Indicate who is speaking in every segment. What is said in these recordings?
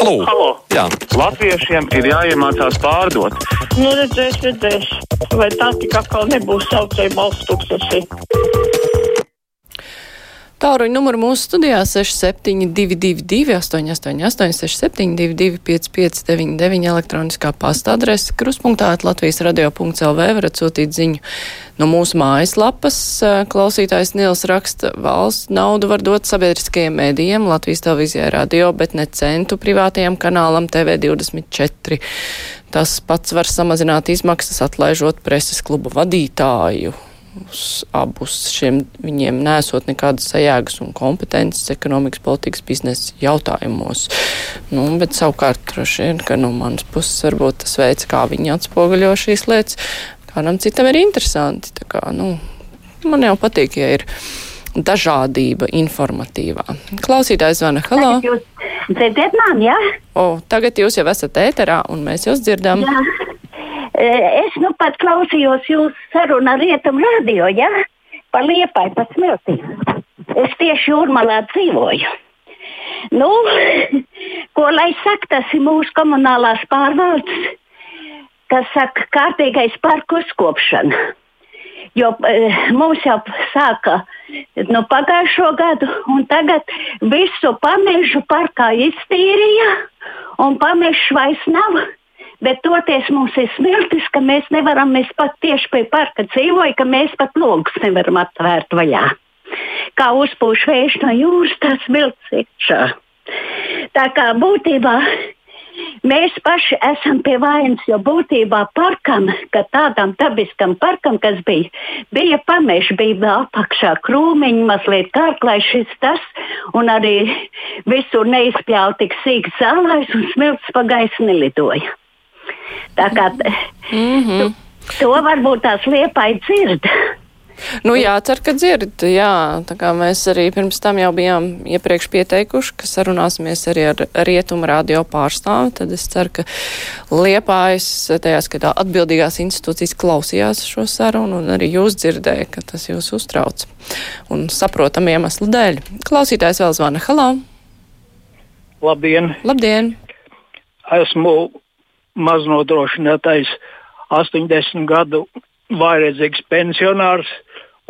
Speaker 1: Halo!
Speaker 2: Halo.
Speaker 1: Jā.
Speaker 2: Latviešiem ir jāiemācās pārdot.
Speaker 3: Nu, redzēs, redzēs. Vai tā tik atkal nebūs saucēja balsts tūkstoši?
Speaker 4: Tāruņa numuru mūsu studijā 6722, 888, 672, 559, elektroniskā pasta adrese, kruspunktā Latvijas radio.lv varat sūtīt ziņu no mūsu mājaslapas. Klausītājs Nils raksta, valsts naudu var dot sabiedriskajiem mēdījiem, Latvijas televīzijai radio, bet ne centu privātajam kanālam TV24. Tas pats var samazināt izmaksas, atlaižot preses klubu vadītāju uz abus šiem viņiem nesot nekādas sajēgas un kompetences ekonomikas, politikas, biznesa jautājumos. Nu, bet savukārt droši vien, ka no manas puses varbūt tas veids, kā viņi atspoguļo šīs lietas, kādam citam ir interesanti. Tā kā, nu, man jau patīk, ja ir dažādība informatīvā. Klausītājs zvana, halo!
Speaker 5: Jūs dzirdat mani, jā?
Speaker 4: O, tagad jūs jau esat ēterā un mēs jūs dzirdam.
Speaker 5: Jā. E, Es nu pat klausījos jūsu sarunu ar rietumu radio, jā? Pa liepai, pa smilti. Es tieši jūrmalā dzīvoju. Nu, ko lai saka, tas ir mūsu komunālās pārvaldes, kas saka, kārtīgais parku uzkopšana. Jo e, mums jau sāka nu, pagājušo gadu, un tagad visu pamežu parkā iztīrīja, un pamežu vairs nav. Bet toties mums ir smiltis, ka mēs nevaram, mēs pat tieši pie parka dzīvojam, ka mēs pat logus nevaram atvērt vaļā. Kā uzpūš vējš no jūras, tas smilts iekšā. Tā kā būtībā mēs paši esam pie vainas, jo būtībā parkam, ka tādam dabiskam parkam, kas bija, bija pameši, bija apakšā krūmiņi, mazliet kārklais šis tas, un arī visur neizpļāva tik sīks zālājs, un smilts pa gaisu nelidoja. Tā kā
Speaker 4: Mm -hmm.
Speaker 5: to varbūt tās liepai dzird.
Speaker 4: Nu, jācer, ka dzird, jā. Tā kā mēs arī pirms tam jau bijām iepriekš pieteikuši, ka sarunāsimies arī ar rietumu radio pārstāvi, tad es ceru, ka Liepājas, tajā skatā atbildīgās institūcijas klausījās šo sarunu un arī jūs dzirdēja, ka tas jūs uztrauc. Un saprotam iemeslu dēļ. Klausītājs vēl zvana. Halo!
Speaker 6: Labdien!
Speaker 4: Labdien!
Speaker 6: Esmu maznodrošinātais 80 gadu vairedzīgs pensionārs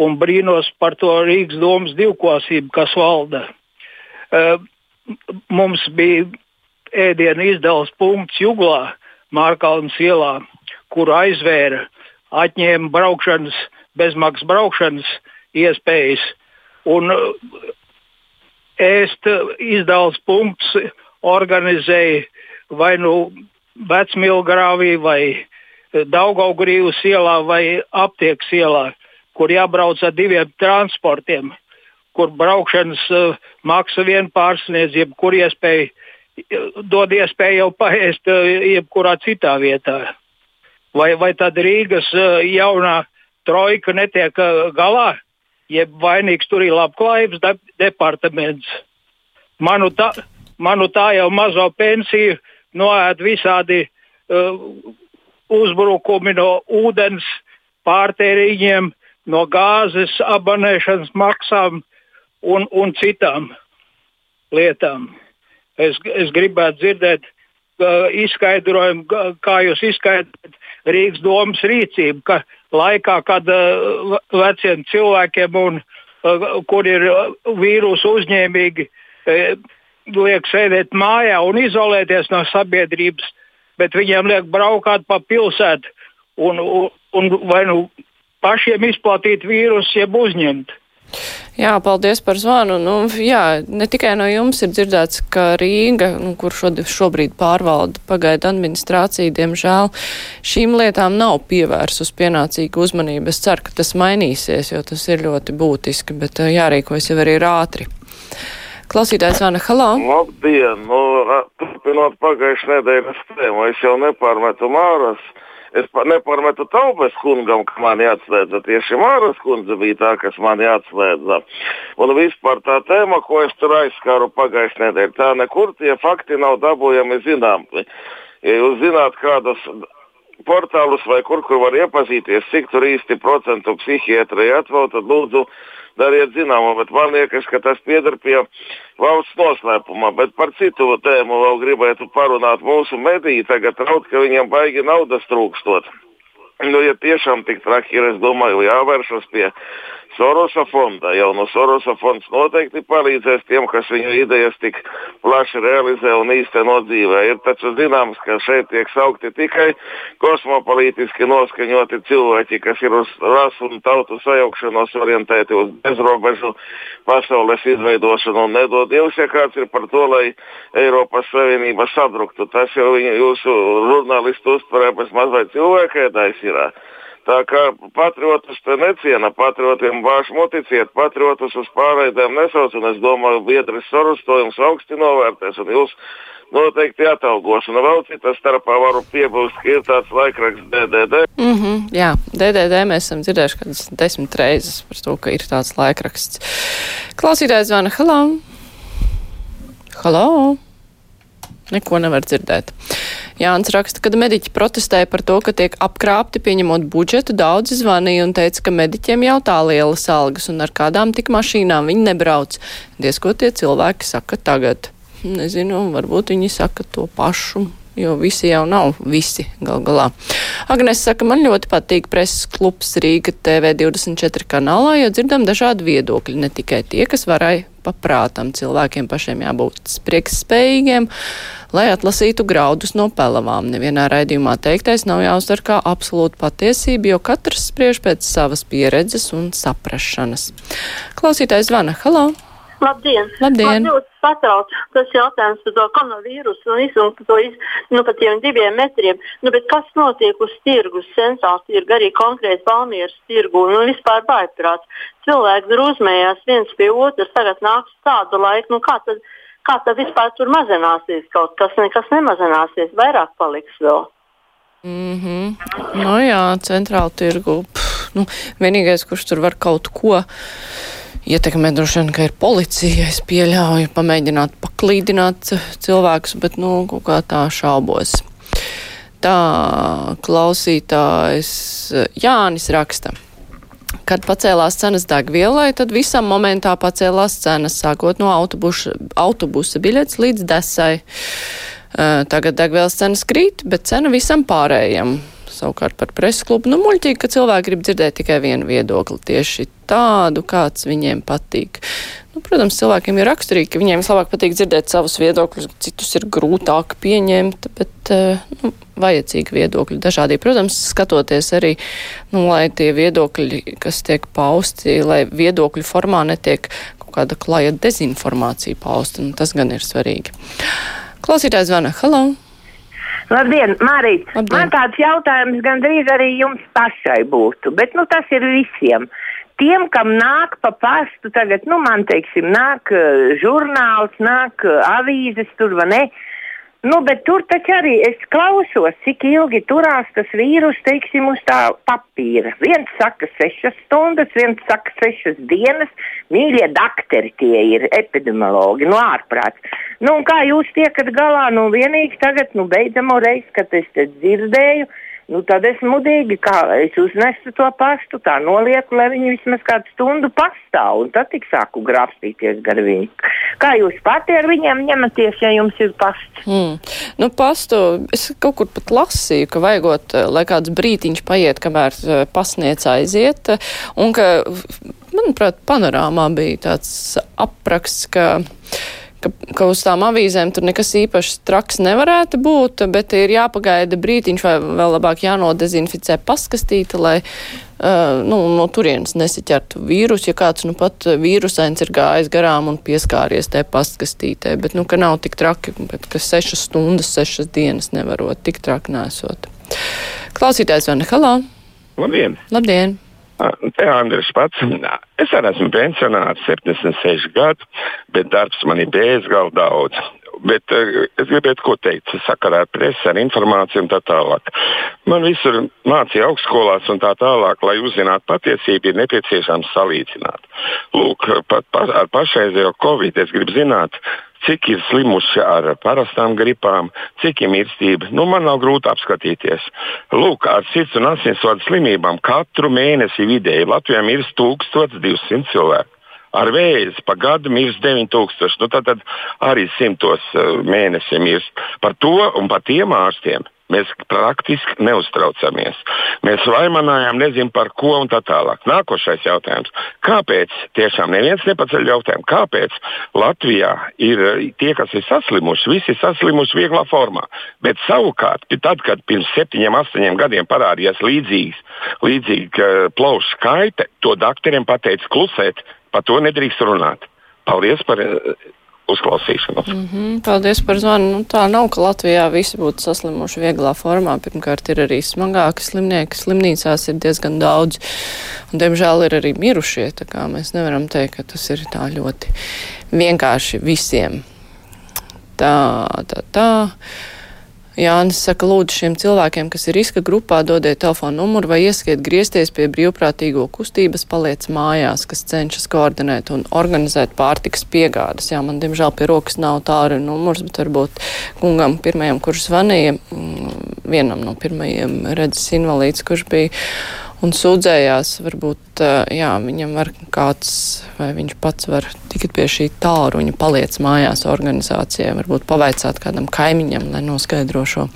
Speaker 6: un brīnos par to Rīgas domas divkosību, kas valda. Mums bija ēdienu izdevums punkts Juglā, Mārkalnas ielā, kur aizvēra, atņēma braukšanas, bezmaksas braukšanas iespējas. Un ēst izdevums punkts organizēja vai nu Vecmilgrāvī vai Daugaugrīvas ielā vai aptiekas ielā, kur jābrauc ar diviem transportiem, kur braukšanas uh, maksa vien pārsniedz jebkuru iespēju, dod iespēju jau paēst uh, jebkurā citā vietā. Vai, vai tad Rīgas uh, jaunā trojka netiek uh, galā, jeb vainīgs tur ir labklājības de departaments. Manu tā, manu tā jau mazo pensiju noēd visādi uh, uzbrukumi no ūdens pārtēriņiem, no gāzes abonēšanas maksām un, un citām lietām. Es, es gribētu dzirdēt uh, izskaidrojumu, kā jūs izskaidrojat Rīgas domas rīcību, ka laikā, kad uh, veciem cilvēkiem, un, uh, kur ir vīrusu uzņēmīgi, uh, liek sēdēt mājā un izolēties no sabiedrības, bet viņiem liek braukāt pa pilsētu un, un, un vai nu pašiem izplatīt vīrusu, jeb uzņemt.
Speaker 4: Jā, paldies par zvanu. Nu, jā, ne tikai no jums ir dzirdēts, ka Rīga, nu, kur šobrīd pārvalda pagaidu administrācija, diemžēl šīm lietām nav pievērsus pienācīgu uzmanību. Es ceru, ka tas mainīsies, jo tas ir ļoti būtiski, bet jārīkojas jau arī ātri. Klausītājs Vana, halo!
Speaker 7: Labdien! Nu, turpinot pagājušajā nedēļas tēmu, es jau nepārmetu māras. Es nepārmetu taupes kungam, ka man jāatslēdza. Tieši Māras kundze bija tā, kas man jāatslēdza. Un vispār tā tēma, ko es tur aizskāru pagājušajā nedēļā, tā nekur tie fakti nav dabūjami zināmi. Ja jūs zināt kādus portālus vai kur, kur var iepazīties, cik tur īsti procentu psihiatrai atvēl, tad lūdzu dariet zināmu, bet man liekas, ka tas pieder pie valsts noslēpumā. Bet par citu tēmu vēl gribētu parunāt. Mūsu mediji tagad raud, ka viņiem baigi naudas trūkstot. Nu, ja tiešām tik traki ir, es domāju, jāvēršas pie Sorosa fonda. Jau no Sorosa fonds noteikti palīdzēs tiem, kas viņu idejas tik plaši realizē un īsteno dzīvē. Ir taču zināms, ka šeit tiek saukti tikai kosmopolitiski noskaņoti cilvēki, kas ir uz rasu un tautu sajaukšanos orientēti uz bezrobežu pasaules izveidošanu. Un nedod Dievs, ja kāds ir par to, lai Eiropas Savienība sadruktu. Tas jau viņu, jūsu žurnālistu uztverē pēc mazliet cilvēkēdais ir. Tā kā patriotus te neciena, patriotiem vārš muticiet, patriotus uz pārraidēm nesauc, un es domāju, biedris Soros to jums augsti novērtēs, un jūs noteikti atalgos. Un vēl cita starpā varu piebilst, ka ir tāds laikraksts DDD.
Speaker 4: Mm -hmm, jā, DDD mēs esam dzirdējuši kādas desmit reizes par to, ka ir tāds laikraksts. Klausītājs zvana, halā! Halā! Neko nevar dzirdēt. Jānis raksta, ka mediķi protestēja par to, ka tiek apkrāpti pieņemot budžetu. Daudzi zvanīja un teica, ka mediķiem jau tā lielas algas un ar kādām tik mašīnām viņi nebrauc. Diez ko tie cilvēki saka tagad. Nezinu, varbūt viņi saka to pašu jo visi jau nav visi gal galā. Agnes saka, man ļoti patīk preses klubs Rīga TV24 kanālā, jo dzirdam dažādi viedokļi, ne tikai tie, kas varēja paprātam. Cilvēkiem pašiem jābūt spriekspējīgiem, lai atlasītu graudus no pelavām. Nevienā raidījumā teiktais nav jāuztver kā absolūta patiesība, jo katrs spriež pēc savas pieredzes un saprašanas. Klausītājs zvana. Halo!
Speaker 1: Labdien!
Speaker 4: Labdien.
Speaker 1: Man ļoti satrauc tas jautājums par to koronavīrusu un visu par to nu, par tiem diviem metriem. Nu, kas notiek uz tirgus, centrālā tirgu, arī konkrēti Palmieras tirgu un nu, vispār vājprāts? Cilvēki drūzmējās viens pie otras, tagad nāks tāda laika, nu kā tad, kā tad vispār tur mazināsies kaut kas, nekas nemazināsies, vairāk paliks vēl.
Speaker 4: Mm -hmm. Nu jā, centrāla tirgu. Pff, nu, vienīgais, kurš tur var kaut ko ietekmē droši vien, ka ir policija. Es pieļauju, pamēģināt paklīdināt cilvēkus, bet, nu, kaut kā tā šaubos. Tā klausītājs Jānis raksta. Kad pacēlās cenas degvielai, tad visam momentā pacēlās cenas, sākot no autobuša, autobusa biļetes līdz desai. Tagad degvielas cenas krīt, bet cena visam pārējiem savukārt par preses klubu. Nu, muļķīgi, ka cilvēki grib dzirdēt tikai vienu viedokli, tieši tādu, kāds viņiem patīk. Nu, protams, cilvēkiem ir raksturīgi, ka viņiem vislabāk patīk dzirdēt savus viedokļus, citus ir grūtāk pieņemt, bet eh, nu, vajadzīgi viedokļi dažādi. Protams, skatoties arī, nu, lai tie viedokļi, kas tiek pausti, lai viedokļu formā netiek kaut kāda klaja dezinformācija pausta, nu, tas gan ir svarīgi. Klausītājs zvana, halo!
Speaker 8: Labdien, Mārīt!
Speaker 4: Labdien.
Speaker 8: Man tāds jautājums gandrīz arī jums pašai būtu, bet nu, tas ir visiem. Tiem, kam nāk pa pastu, tagad, nu, man teiksim, nāk uh, žurnāls, nāk uh, avīzes, tur vai ne. Nu, bet tur taču arī es klausos, cik ilgi turās tas vīrus, teiksim, uz tā papīra. Viens saka sešas stundas, viens saka sešas dienas. Mīļie dakteri tie ir epidemiologi, no ārprāts. Nu, kā jūs tiekat galā? Nu, vienīgi tagad, nu, beidzamo reizi, kad es te dzirdēju, nu, tad es mudīgi, kā es uznesu to pastu, tā nolieku, lai viņi vismaz kādu stundu pastāv, un tad tik sāku grābstīties gar viņu. Kā jūs pati ar viņiem ņematies, ja jums ir pasts?
Speaker 4: Mm. Nu, pastu es kaut kur pat lasīju, ka vajagot, eh, lai kāds brītiņš paiet, kamēr eh, pasniedz aiziet, un ka, manuprāt, panorāmā bija tāds apraksts, ka ka, ka uz tām avīzēm tur nekas īpaši traks nevarētu būt, bet ir jāpagaida brītiņš vai vēl labāk jānodezinficē paskastīta, lai uh, nu, no turienes nesiķertu vīrusu, ja kāds nu pat vīrusains ir gājis garām un pieskāries tajā paskastītē, bet nu, ka nav tik traki, bet ka sešas stundas, sešas dienas nevarot tik traki nesot. Klausītājs Vana Halā.
Speaker 9: Labdien!
Speaker 4: Labdien!
Speaker 9: Te Andris pats. Es arī esmu pensionārs, 76 gadu, bet darbs man ir bezgalīgi daudz. Bet uh, es gribētu ko teikt sakarā ar presi, ar informāciju un tā tālāk. Man visur mācīja augstskolās un tā tālāk, lai uzzinātu patiesību, ir nepieciešams salīdzināt. Lūk, pat pa, ar pašreizējo Covid es gribu zināt, cik ir slimuši ar parastām gripām, cik ir mirstība. Nu, man nav grūti apskatīties. Lūk, ar sirds un asinsvadu slimībām katru mēnesi vidēji Latvijā mirst 1200 cilvēku. Ar vēzi pa gadu mirst 9000. Nu, tad, tad arī simtos uh, mēnesi mirst. Par to un par tiem ārstiem Mēs praktiski neuztraucamies. Mēs vaimanājām, nezinu par ko un tā tālāk. Nākošais jautājums. Kāpēc, tiešām neviens nepaceļ jautājumu, kāpēc Latvijā ir tie, kas ir saslimuši, visi saslimuši vieglā formā. Bet savukārt, tad, kad pirms septiņiem, astoņiem gadiem parādījās līdzīgs, līdzīga plaušu skaite, to doktoriem pateica klusēt, par to nedrīkst runāt. Paldies par uzklausīšanos.
Speaker 4: Mm -hmm, paldies par zvanu. Nu, tā nav, ka Latvijā visi būtu saslimuši vieglā formā. Pirmkārt, ir arī smagāki slimnieki. Slimnīcās ir diezgan daudz. Un, diemžēl ir arī mirušie. Mēs nevaram teikt, ka tas ir tā ļoti vienkārši visiem. Tā, tā, tā. Jānis saka, lūdzu šiem cilvēkiem, kas ir riska grupā, dodiet telefonu numuru vai ieskiet griezties pie brīvprātīgo kustības, paliec mājās, kas cenšas koordinēt un organizēt pārtikas piegādes. Jā, man diemžēl pie rokas nav tāra numurs, bet varbūt kungam pirmajam, kurš zvanīja, mm, vienam no pirmajiem redzes invalīds, kurš bija un sūdzējās, varbūt jā, viņam var kāds, vai viņš pats var tikt pie šī tāluņa, paliec mājās organizācijai, varbūt pavaicāt kādam kaimiņam, lai noskaidro šo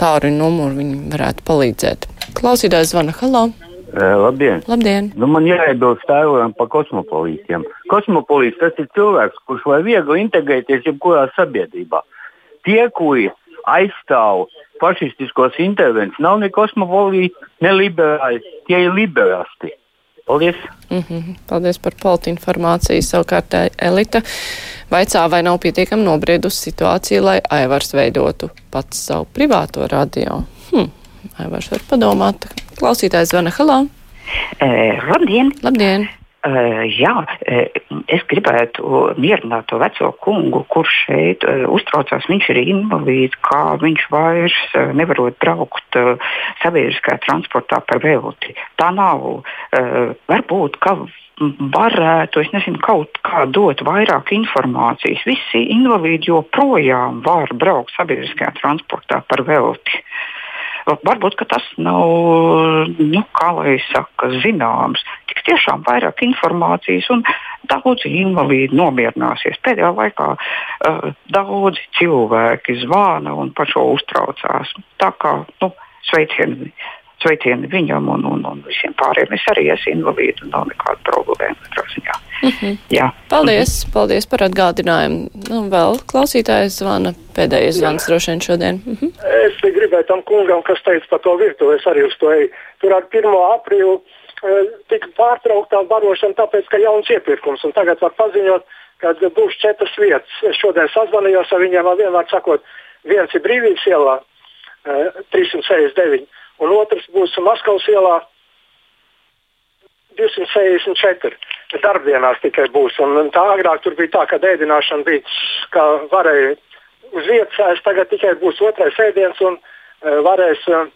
Speaker 4: tāluņa numuru, viņi varētu palīdzēt. Klausītājs zvana, halo!
Speaker 10: Labdien!
Speaker 4: Labdien.
Speaker 10: Nu, man jāiebilst tēvam par kosmopolītiem. Kosmopolīts tas ir cilvēks, kurš var viegli integrēties jebkurā sabiedrībā. Tie, kuri aizstāv fašistiskos intervencijas. Nav ne kosmopoliti, ne liberāli, tie ir liberālisti. Paldies!
Speaker 4: Mm -hmm. Paldies par politi informāciju. Savukārt elita vaicā, vai nav pietiekami nobriedusi situācija, lai Aivars veidotu pats savu privāto radio. Hm. Aivars var padomāt. Klausītājs zvana halā.
Speaker 11: E, labdien!
Speaker 4: Labdien!
Speaker 11: Uh, jā, es gribētu mierināt to veco kungu, kurš šeit uh, uztraucās. Viņš ir invalīds, kā viņš vairs uh, nevarot braukt sabiedriskajā transportā par velti. Tā nav. Varbūt, ka varētu, es nezinu, kaut kā dot vairāk informācijas. Visi invalīdi joprojām var braukt sabiedriskajā transportā par velti. Varbūt tas nav nu, saka, zināms. Tik tiešām vairāk informācijas un daudzi invalīdi nomierināsies. Pēdējā laikā uh, daudzi cilvēki zvana un par šo uztraucās. Tā kā nu, sveicieni sveicieni viņam un, un, un visiem pārējiem. Es arī esmu invalīds un nav nekāda problēma. Mm
Speaker 4: -hmm. Jā. Paldies, mm -hmm. paldies par atgādinājumu. Nu, vēl klausītājs zvana pēdējais zvans droši vien šodien. Mm -hmm.
Speaker 12: Es gribēju tam kungam, kas teica par to virtuvi, es arī uz to eju. Tur ar 1. aprīlu e, tika pārtrauktā barošana, tāpēc, ka jauns iepirkums. Un tagad var paziņot, ka būs četras vietas. Es šodien sazvanījos ar viņiem, vienmēr sakot, viens ir brīvības ielā, e, 369 un otrs būs Maskavas ielā 264. Darbdienās tikai būs. Un tā agrāk tur bija tā, ka ēdināšana bija, ka varēja uz vietas tagad tikai būs otrais ēdiens un varēs uh,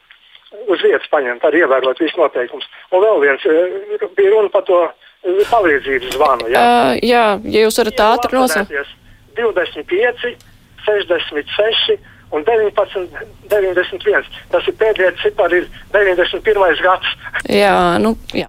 Speaker 12: uz vietas paņemt, arī ievērot visus noteikumus. Un vēl viens uh, bija runa par to palīdzības zvanu.
Speaker 4: Jā, uh, jā ja jūs varat ātri nosaukt.
Speaker 12: 25, 66 un 19, 91. Tas ir pēdējais cipars, ir 91. gads.
Speaker 4: Jā, nu, jā.